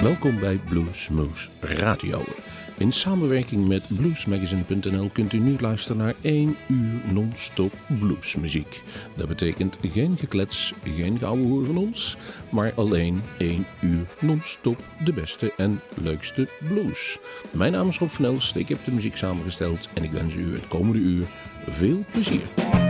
Welkom bij Bluesmoose Radio. In samenwerking met bluesmagazine.nl kunt u nu luisteren naar 1 uur non-stop bluesmuziek. Dat betekent geen geklets, geen gouden hoer van ons, maar alleen 1 uur non-stop de beste en leukste blues. Mijn naam is Rob van Elst, ik heb de muziek samengesteld en ik wens u het komende uur veel plezier.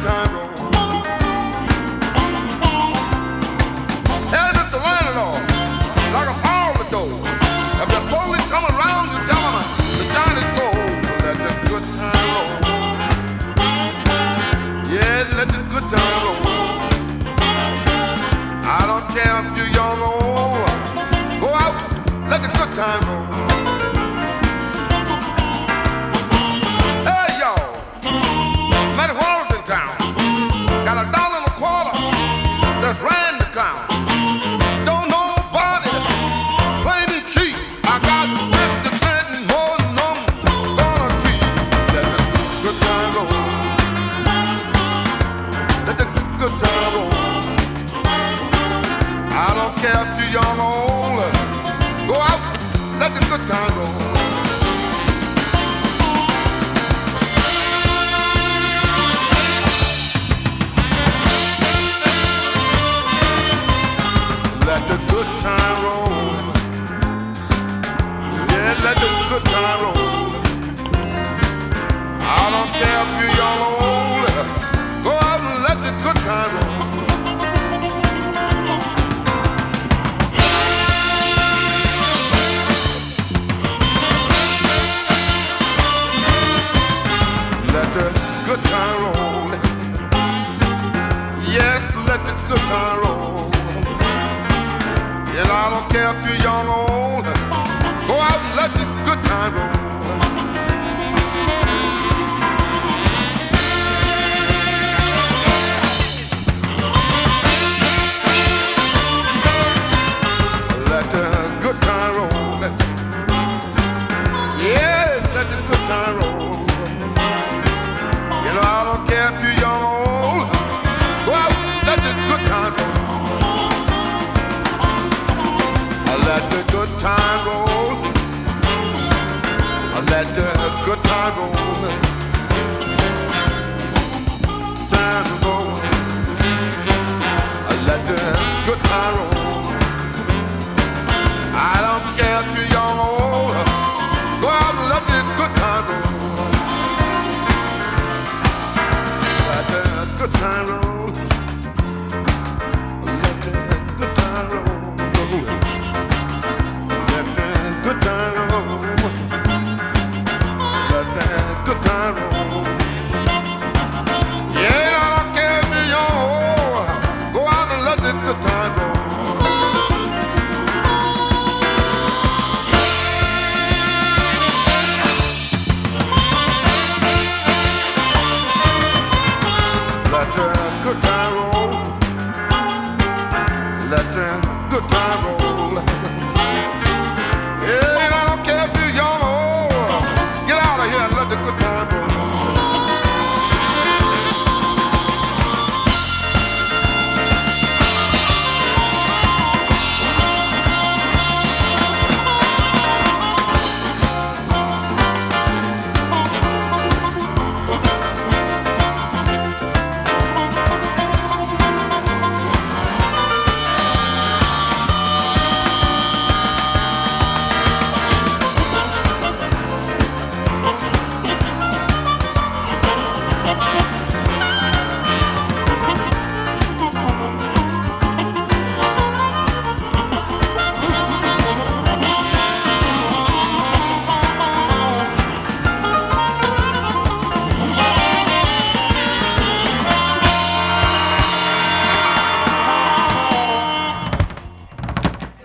time roll.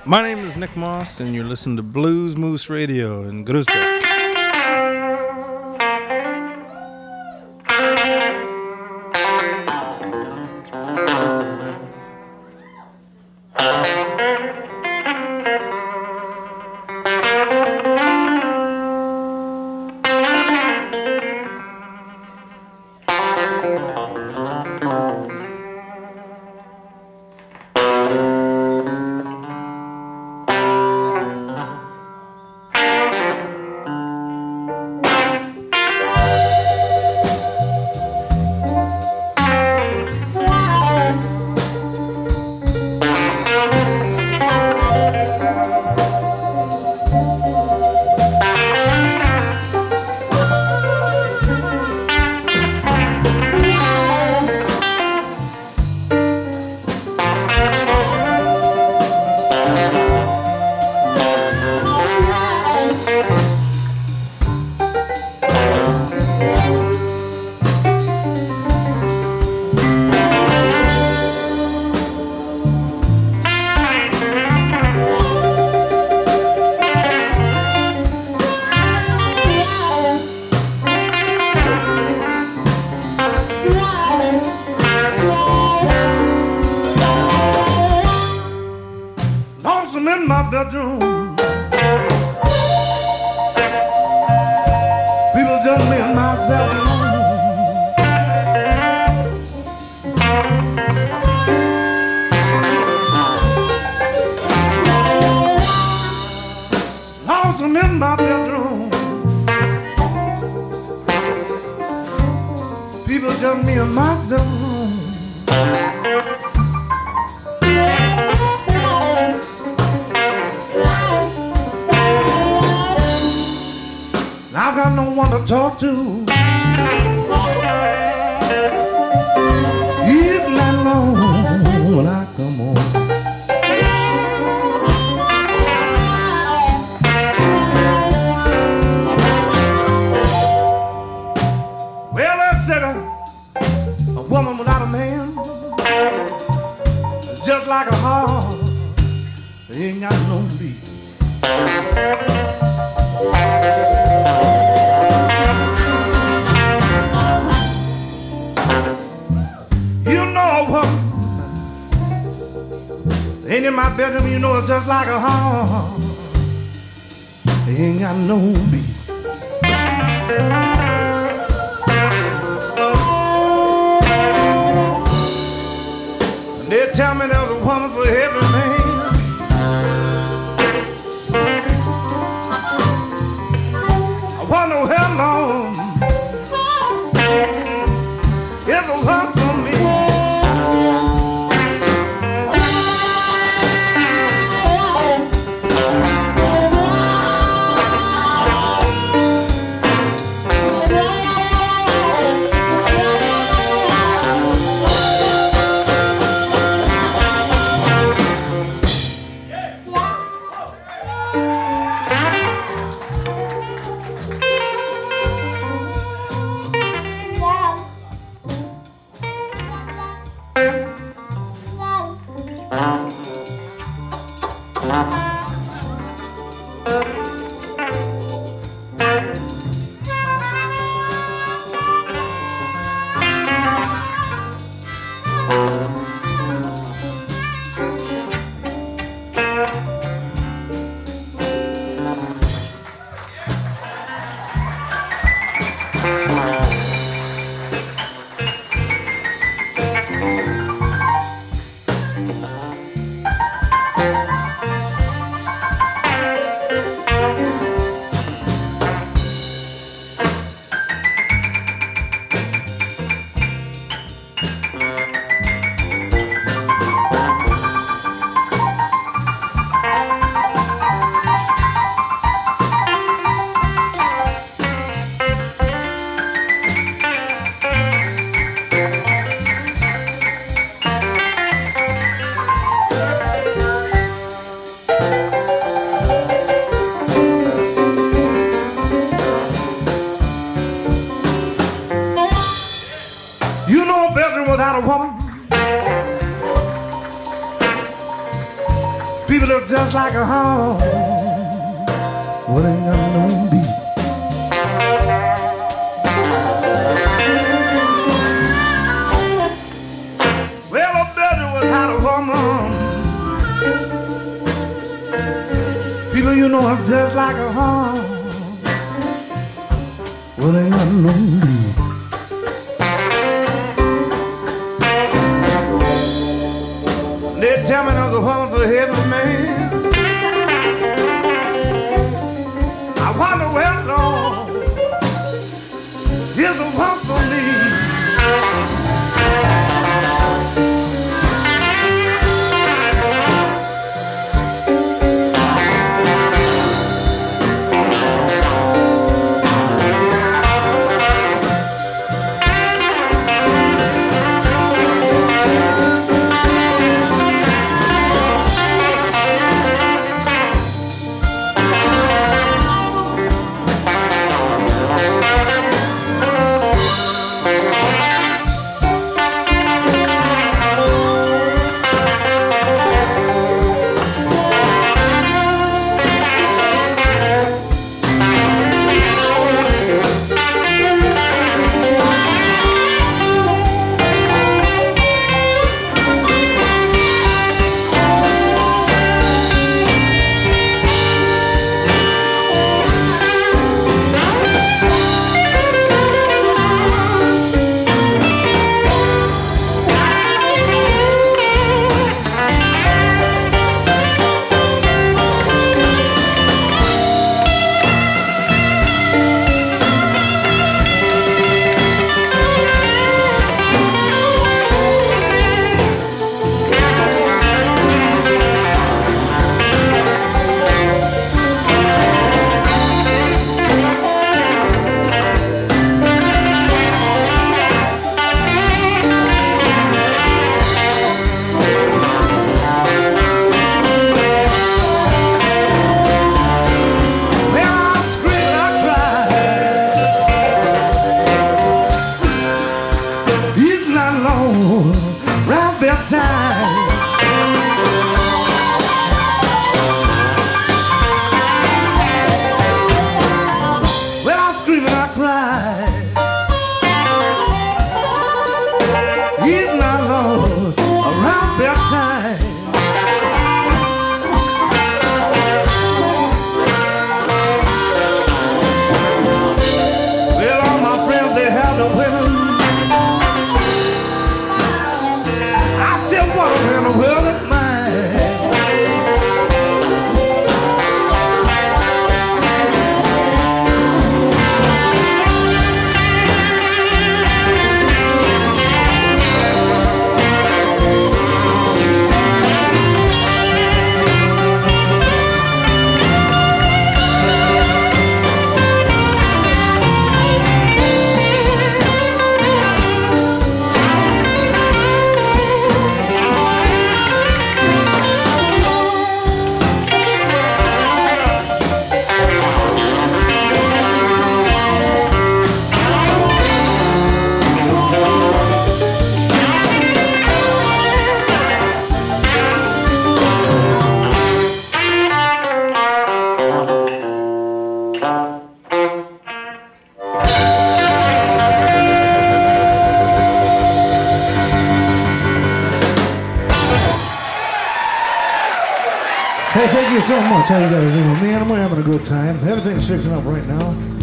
My name is Nick Moss, and you're listening to Blues Moose Radio in Goodisburg. sitting in my bedroom. People done me and myself alone. Lost in my bedroom. People done me and myself wanna talk to. like a know it's just like a home. Well, ain't nothing wrong me. They tell me there's a woman for every man. So much. How you guys doing? Man, I'm having a good time. Everything's fixing up right now.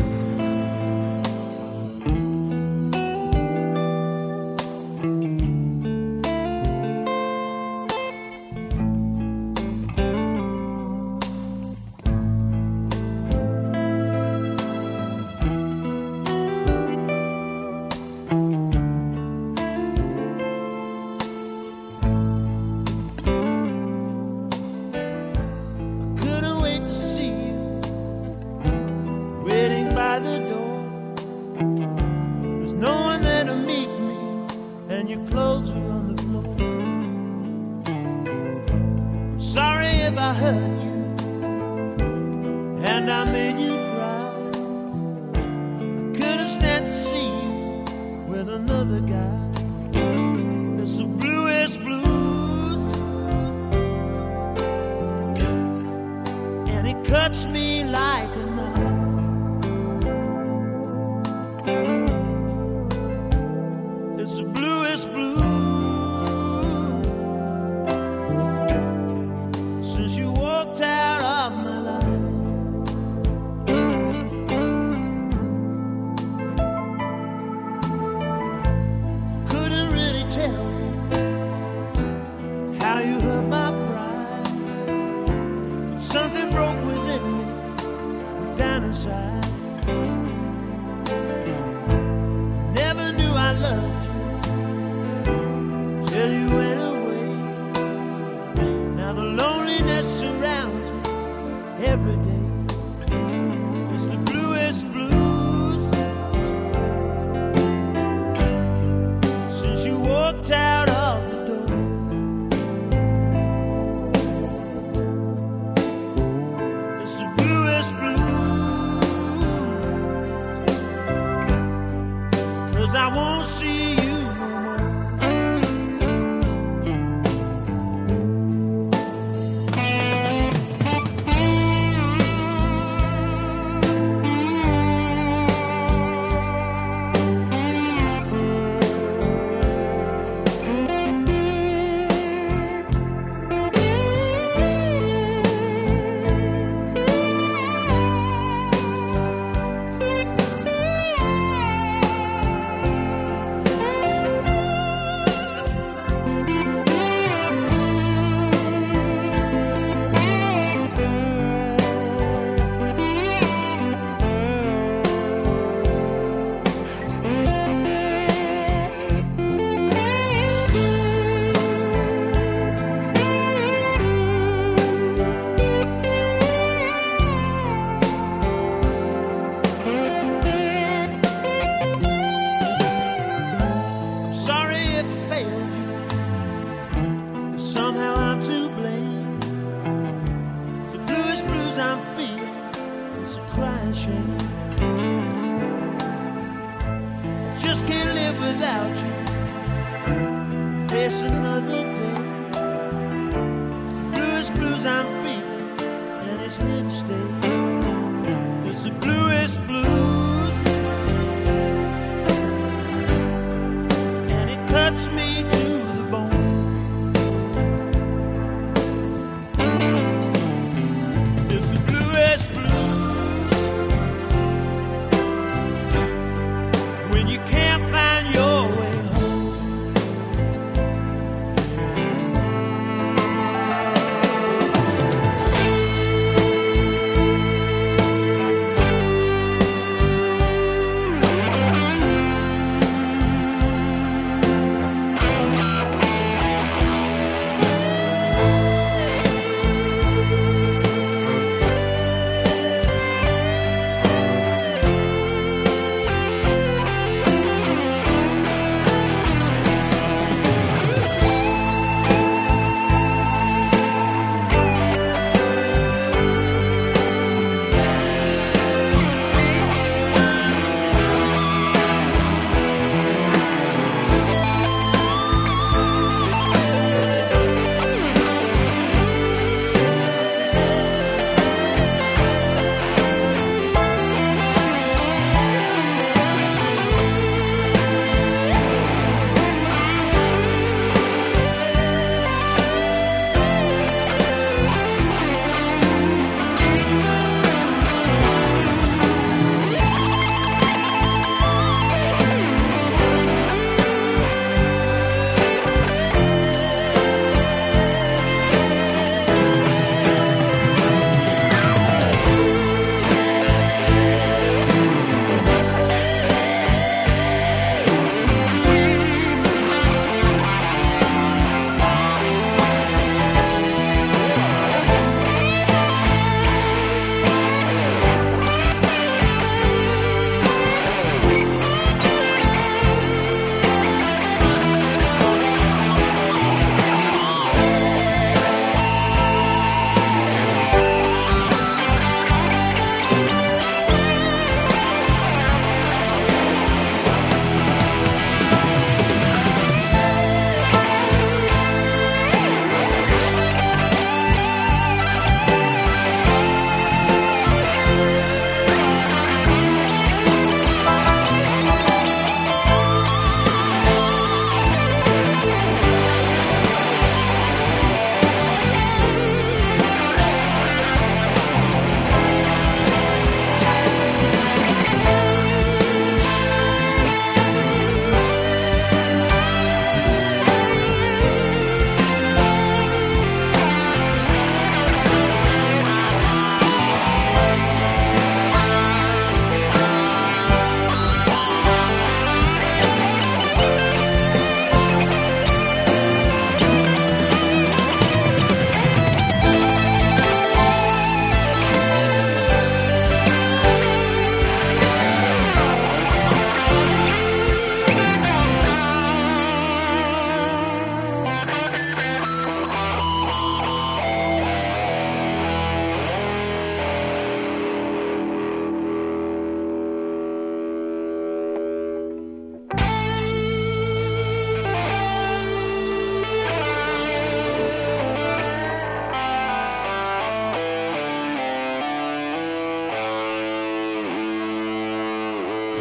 The loneliness surrounds me every day. blue.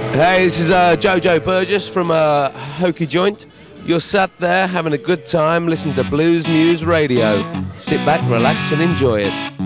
Hey, this is uh, Jojo Burgess from uh, Hokie Joint. You're sat there having a good time listening to Blues Moose Radio. Sit back, relax, and enjoy it.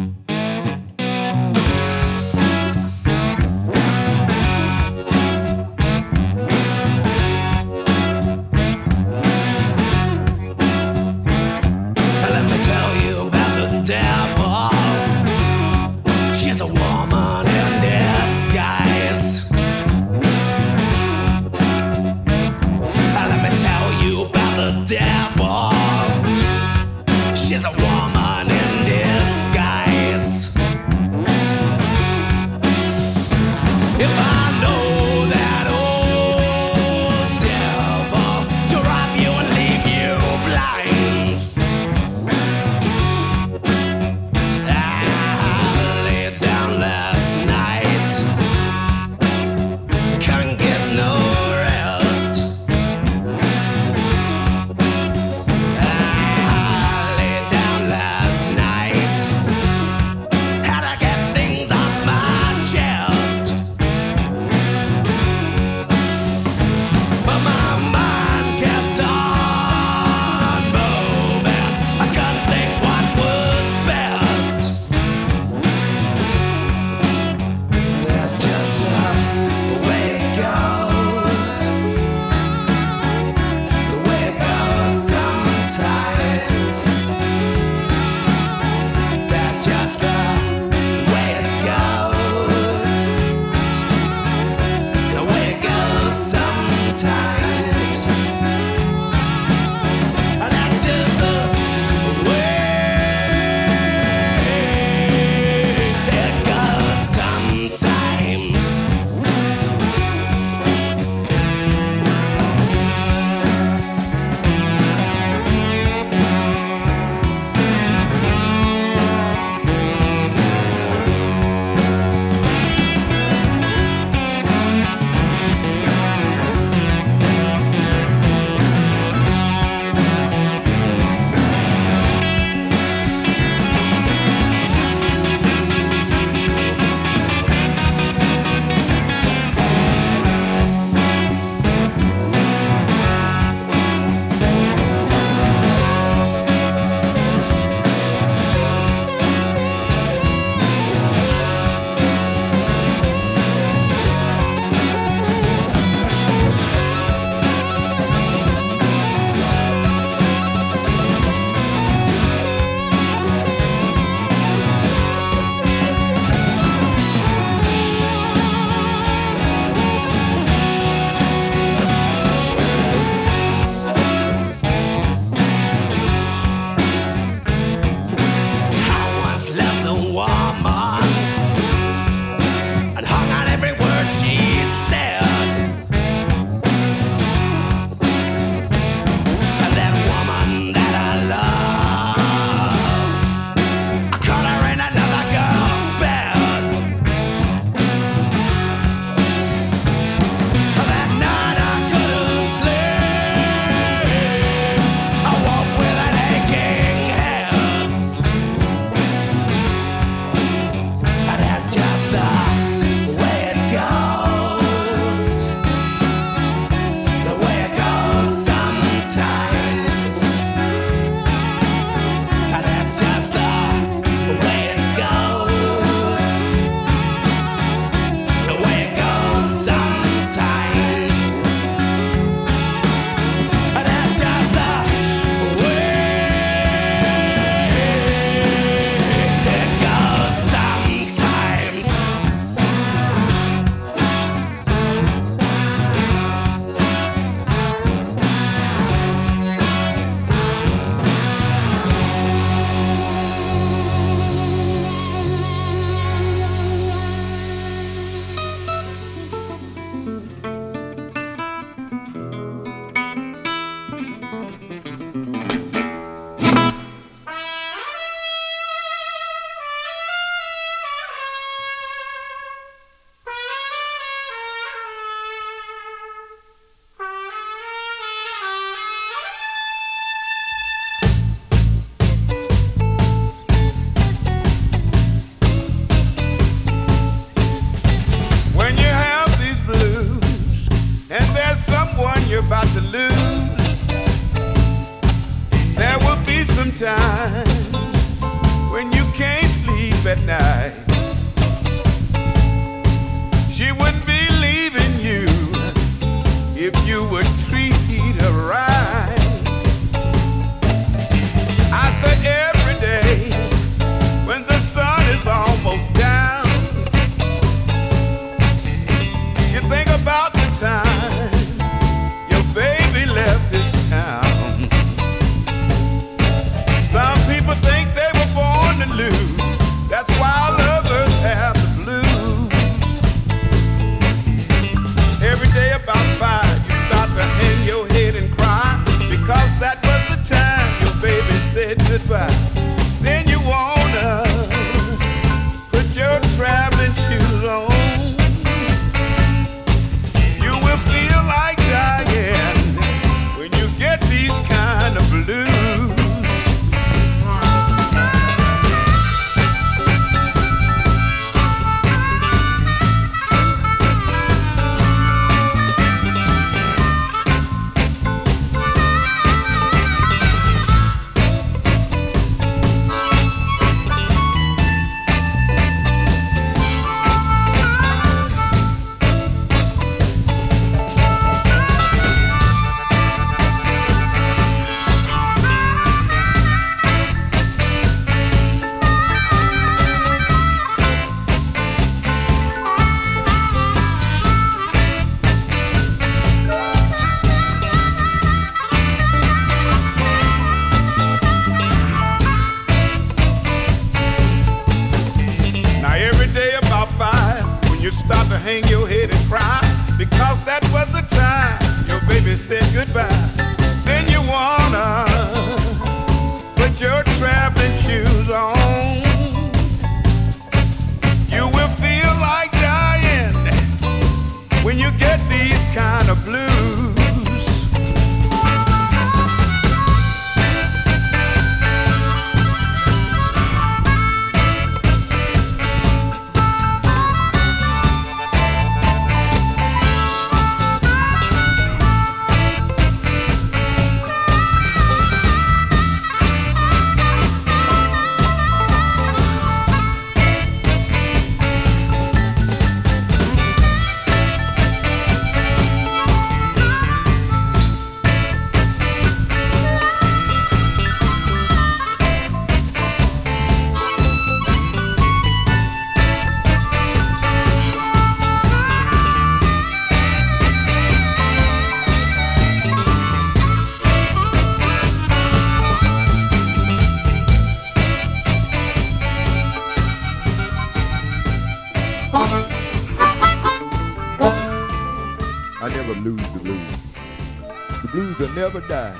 never die.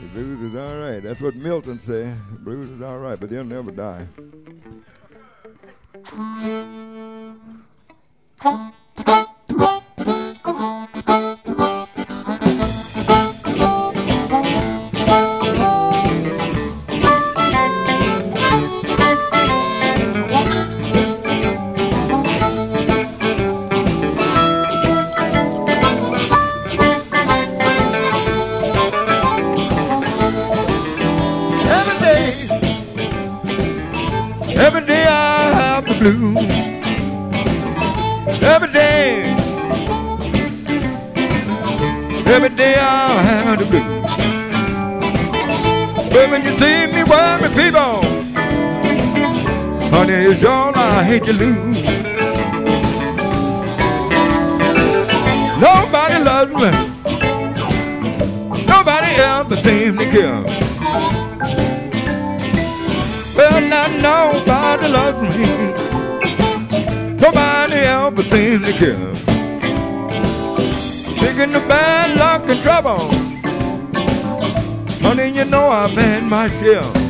The blues is all right. That's what Milton said. The blues is all right, but they'll never die. lose, y'all, I hate to lose. Nobody loves me. Nobody else but to care. Well, not nobody loves me. Nobody else but to care. Picking the bad luck and trouble. Honey, you know I've had my share.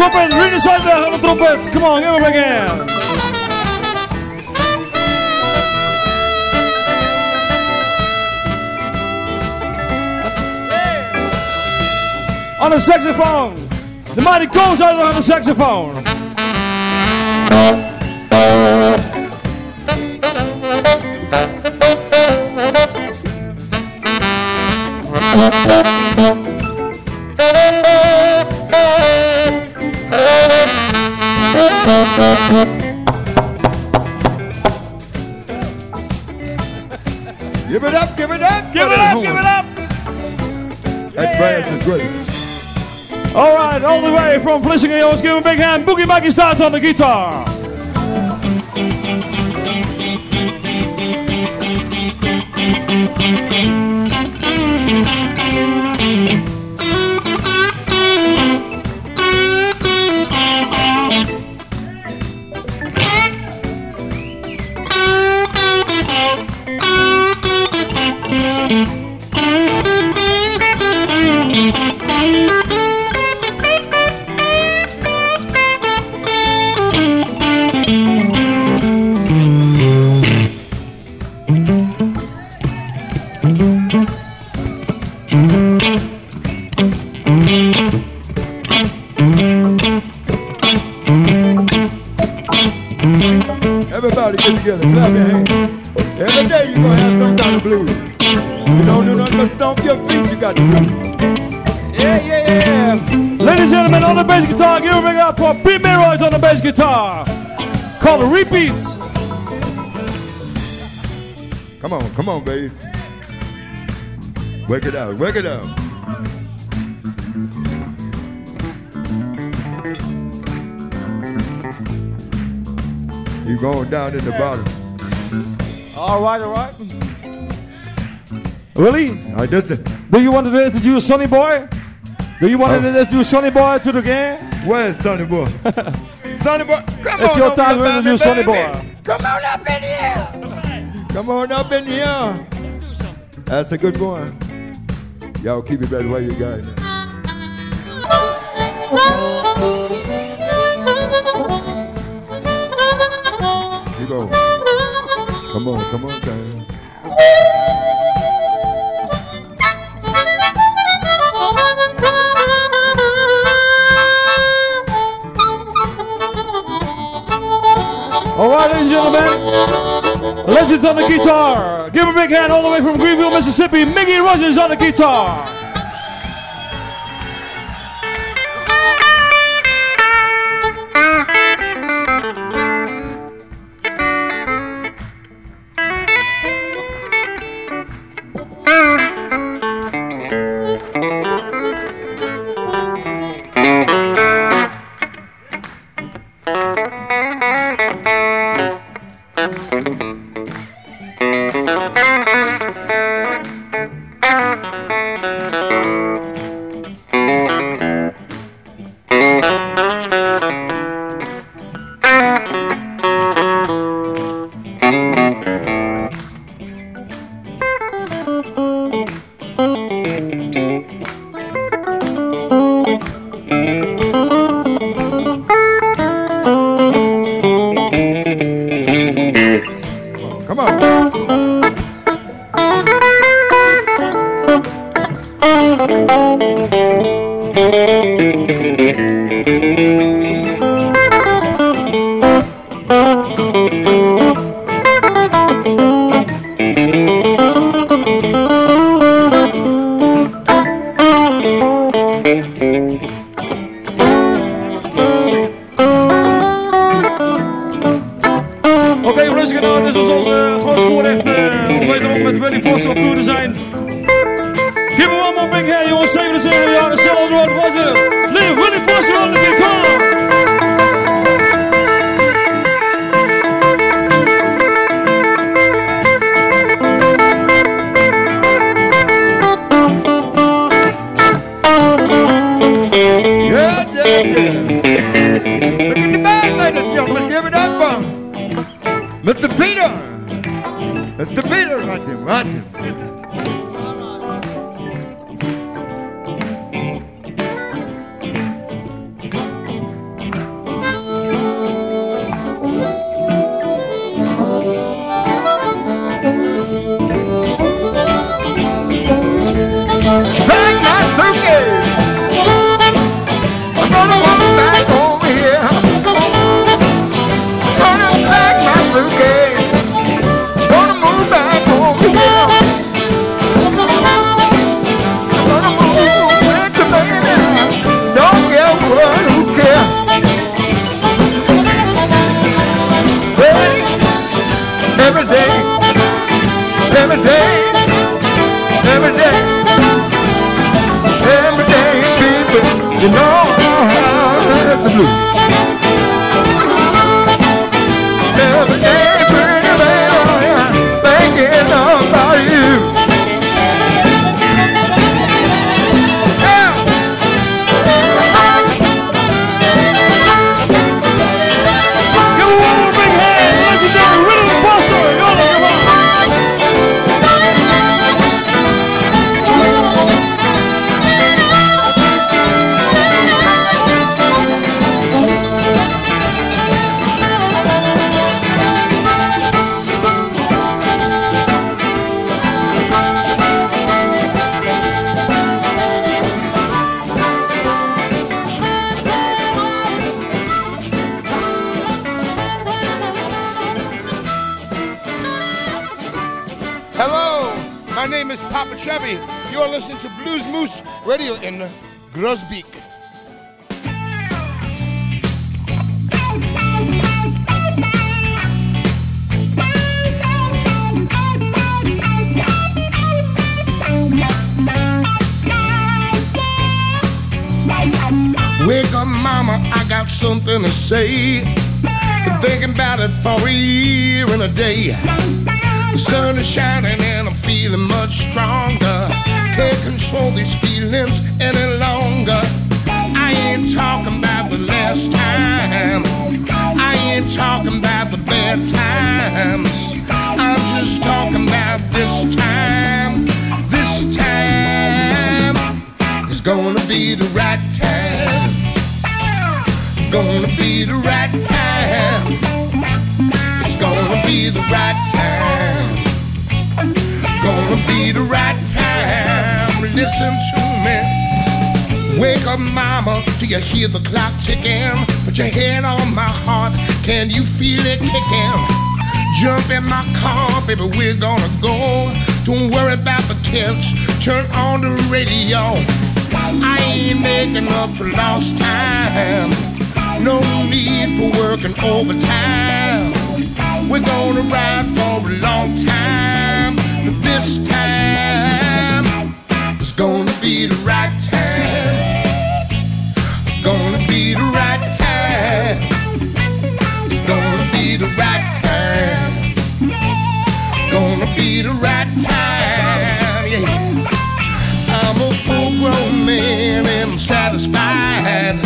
Trumpet, Rini Sider on the trumpet. Come on, give him a big. On the saxophone, the mighty Coles on the saxophone. jongens, give him a big hand. Boogie Maggie starts on the guitar. Come on, come on, baby. Work it out, work it out. You going down in the bottom. All right, all right. Willie? I just, do you want to introduce Sonny Boy? Do you want to introduce Sonny Boy to the game? Where's Sonny Boy? Sonny Boy, come it's on. It's your time to introduce Sonny Boy. Come on up in here. Come on up in here. Let's do something. That's a good one. Y'all keep it right where you got it. Keep on. Come on, come on, time. On the guitar. Give a big hand all the way from Greenville, Mississippi. Mickey Russians on the guitar. Mm-hmm. Is gonna be the right time. Gonna be the right time. It's gonna be the right time. Gonna be the right time. Listen to me. Wake up, mama. Do you hear the clock ticking? Put your head on my heart. Can you feel it kicking? Jump in my car, baby. We're gonna go. Don't worry about the kids. Turn on the radio. I ain't making up for lost time. No need for working overtime. We're gonna ride for a long time. But this time is gonna be the right time. Gonna be the right time. It's gonna be the right time. Gonna be the right time. Satisfied.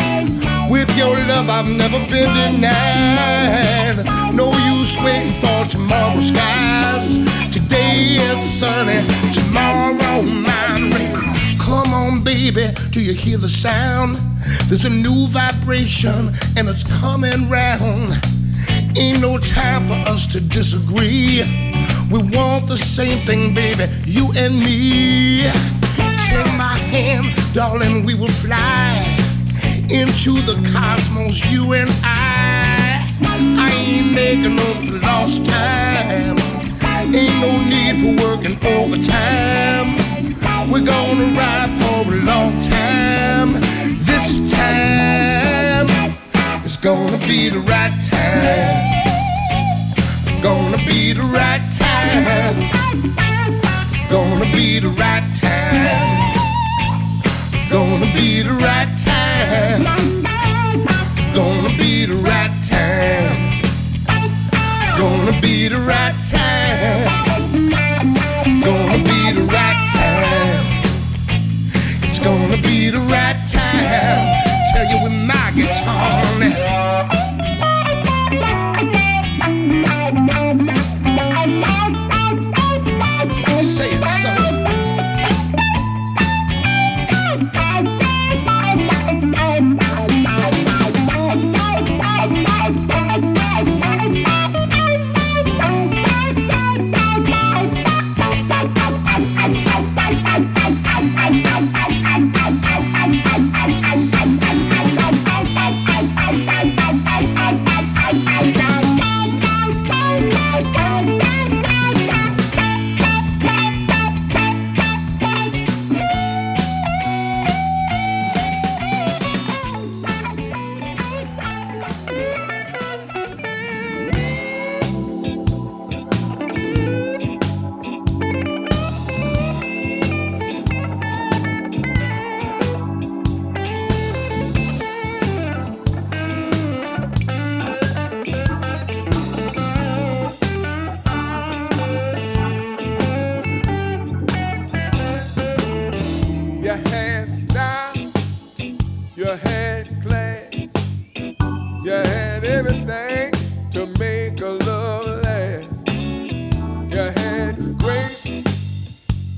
With your love, I've never been denied. No use waiting for tomorrow's skies. Today it's sunny, tomorrow mine rain. Come on, baby, do you hear the sound? There's a new vibration and it's coming round. Ain't no time for us to disagree. We want the same thing, baby, you and me. Take my hand, darling, we will fly into the cosmos, you and I. I ain't making for lost time. Ain't no need for working overtime. We're gonna ride for a long time. This time is gonna be the right time. Gonna be the right time. Gonna be the right time. Gonna be the right time. Gonna be the right time. Gonna be the right time. Gonna be the right time. It's gonna be the right time. Tell you with my guitar now.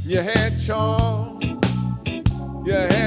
You had charm, you had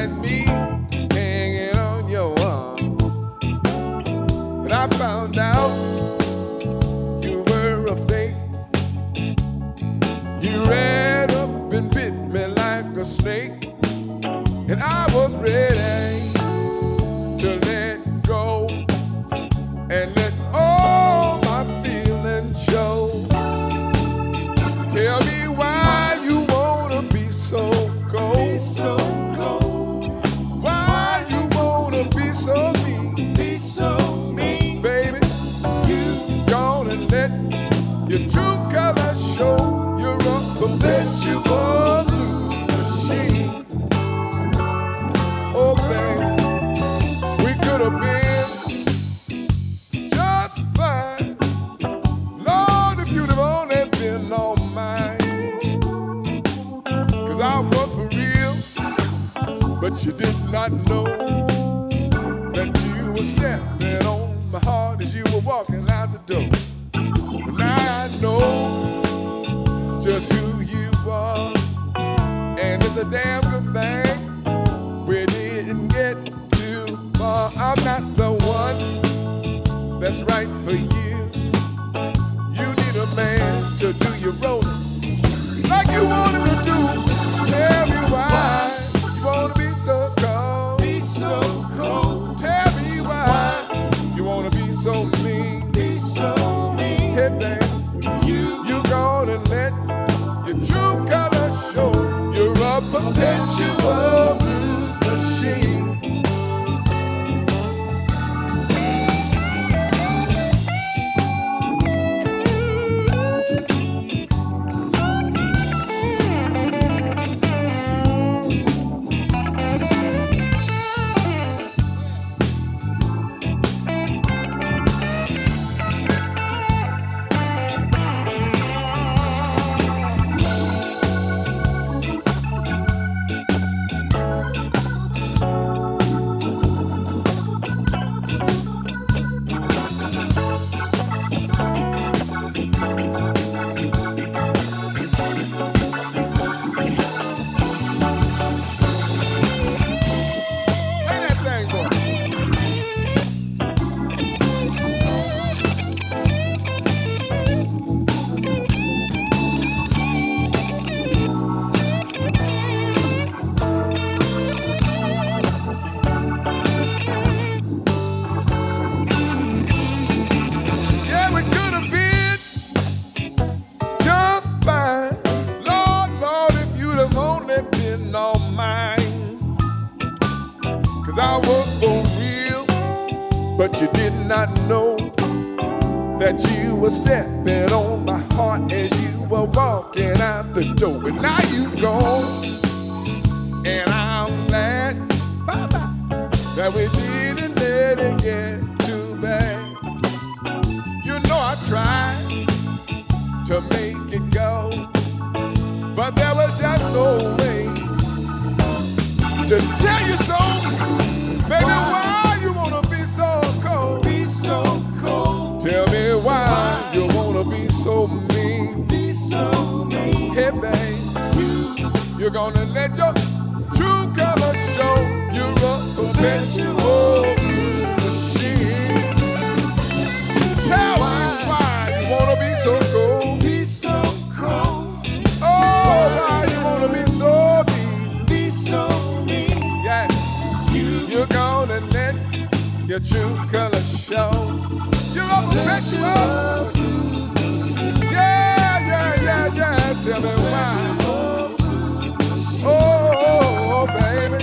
You're gonna let your true colors show. You're a perpetual machine. Tell me why you wanna be so cold. Be so cold. Oh, why you wanna be so mean. Be so mean. Yes. you're gonna let your true colors show. You're a conventional. Yeah, yeah, yeah, yeah. Tell me why baby.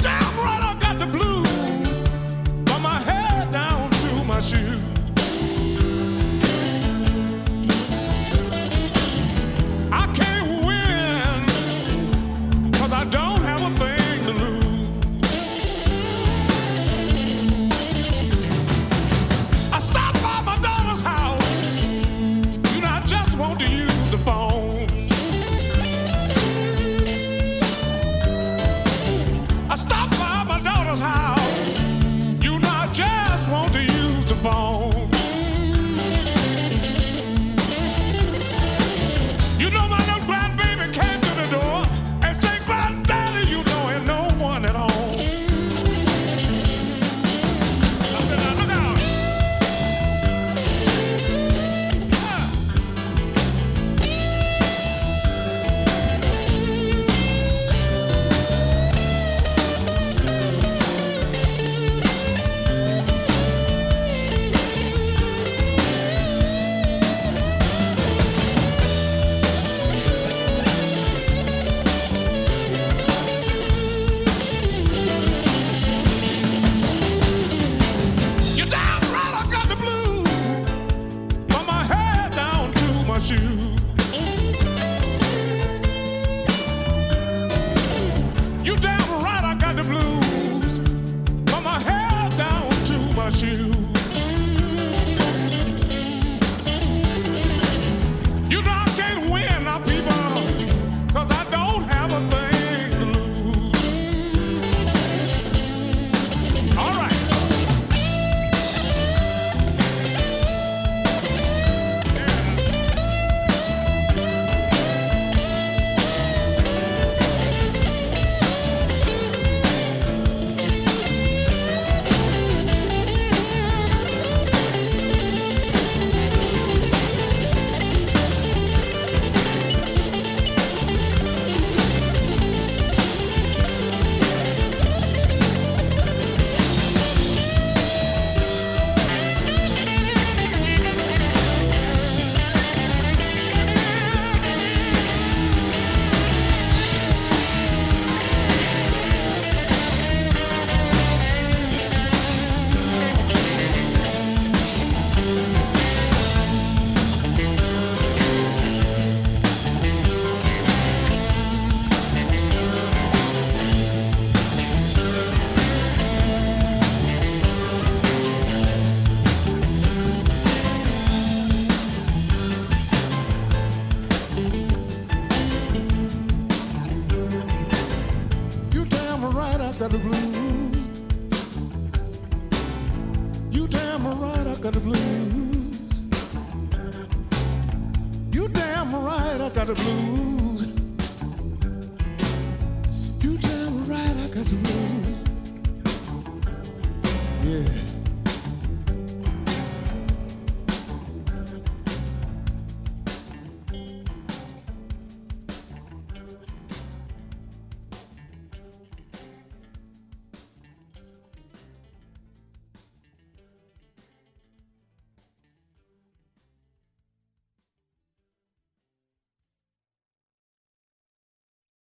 damn right I got the blues. From my head down to my shoes.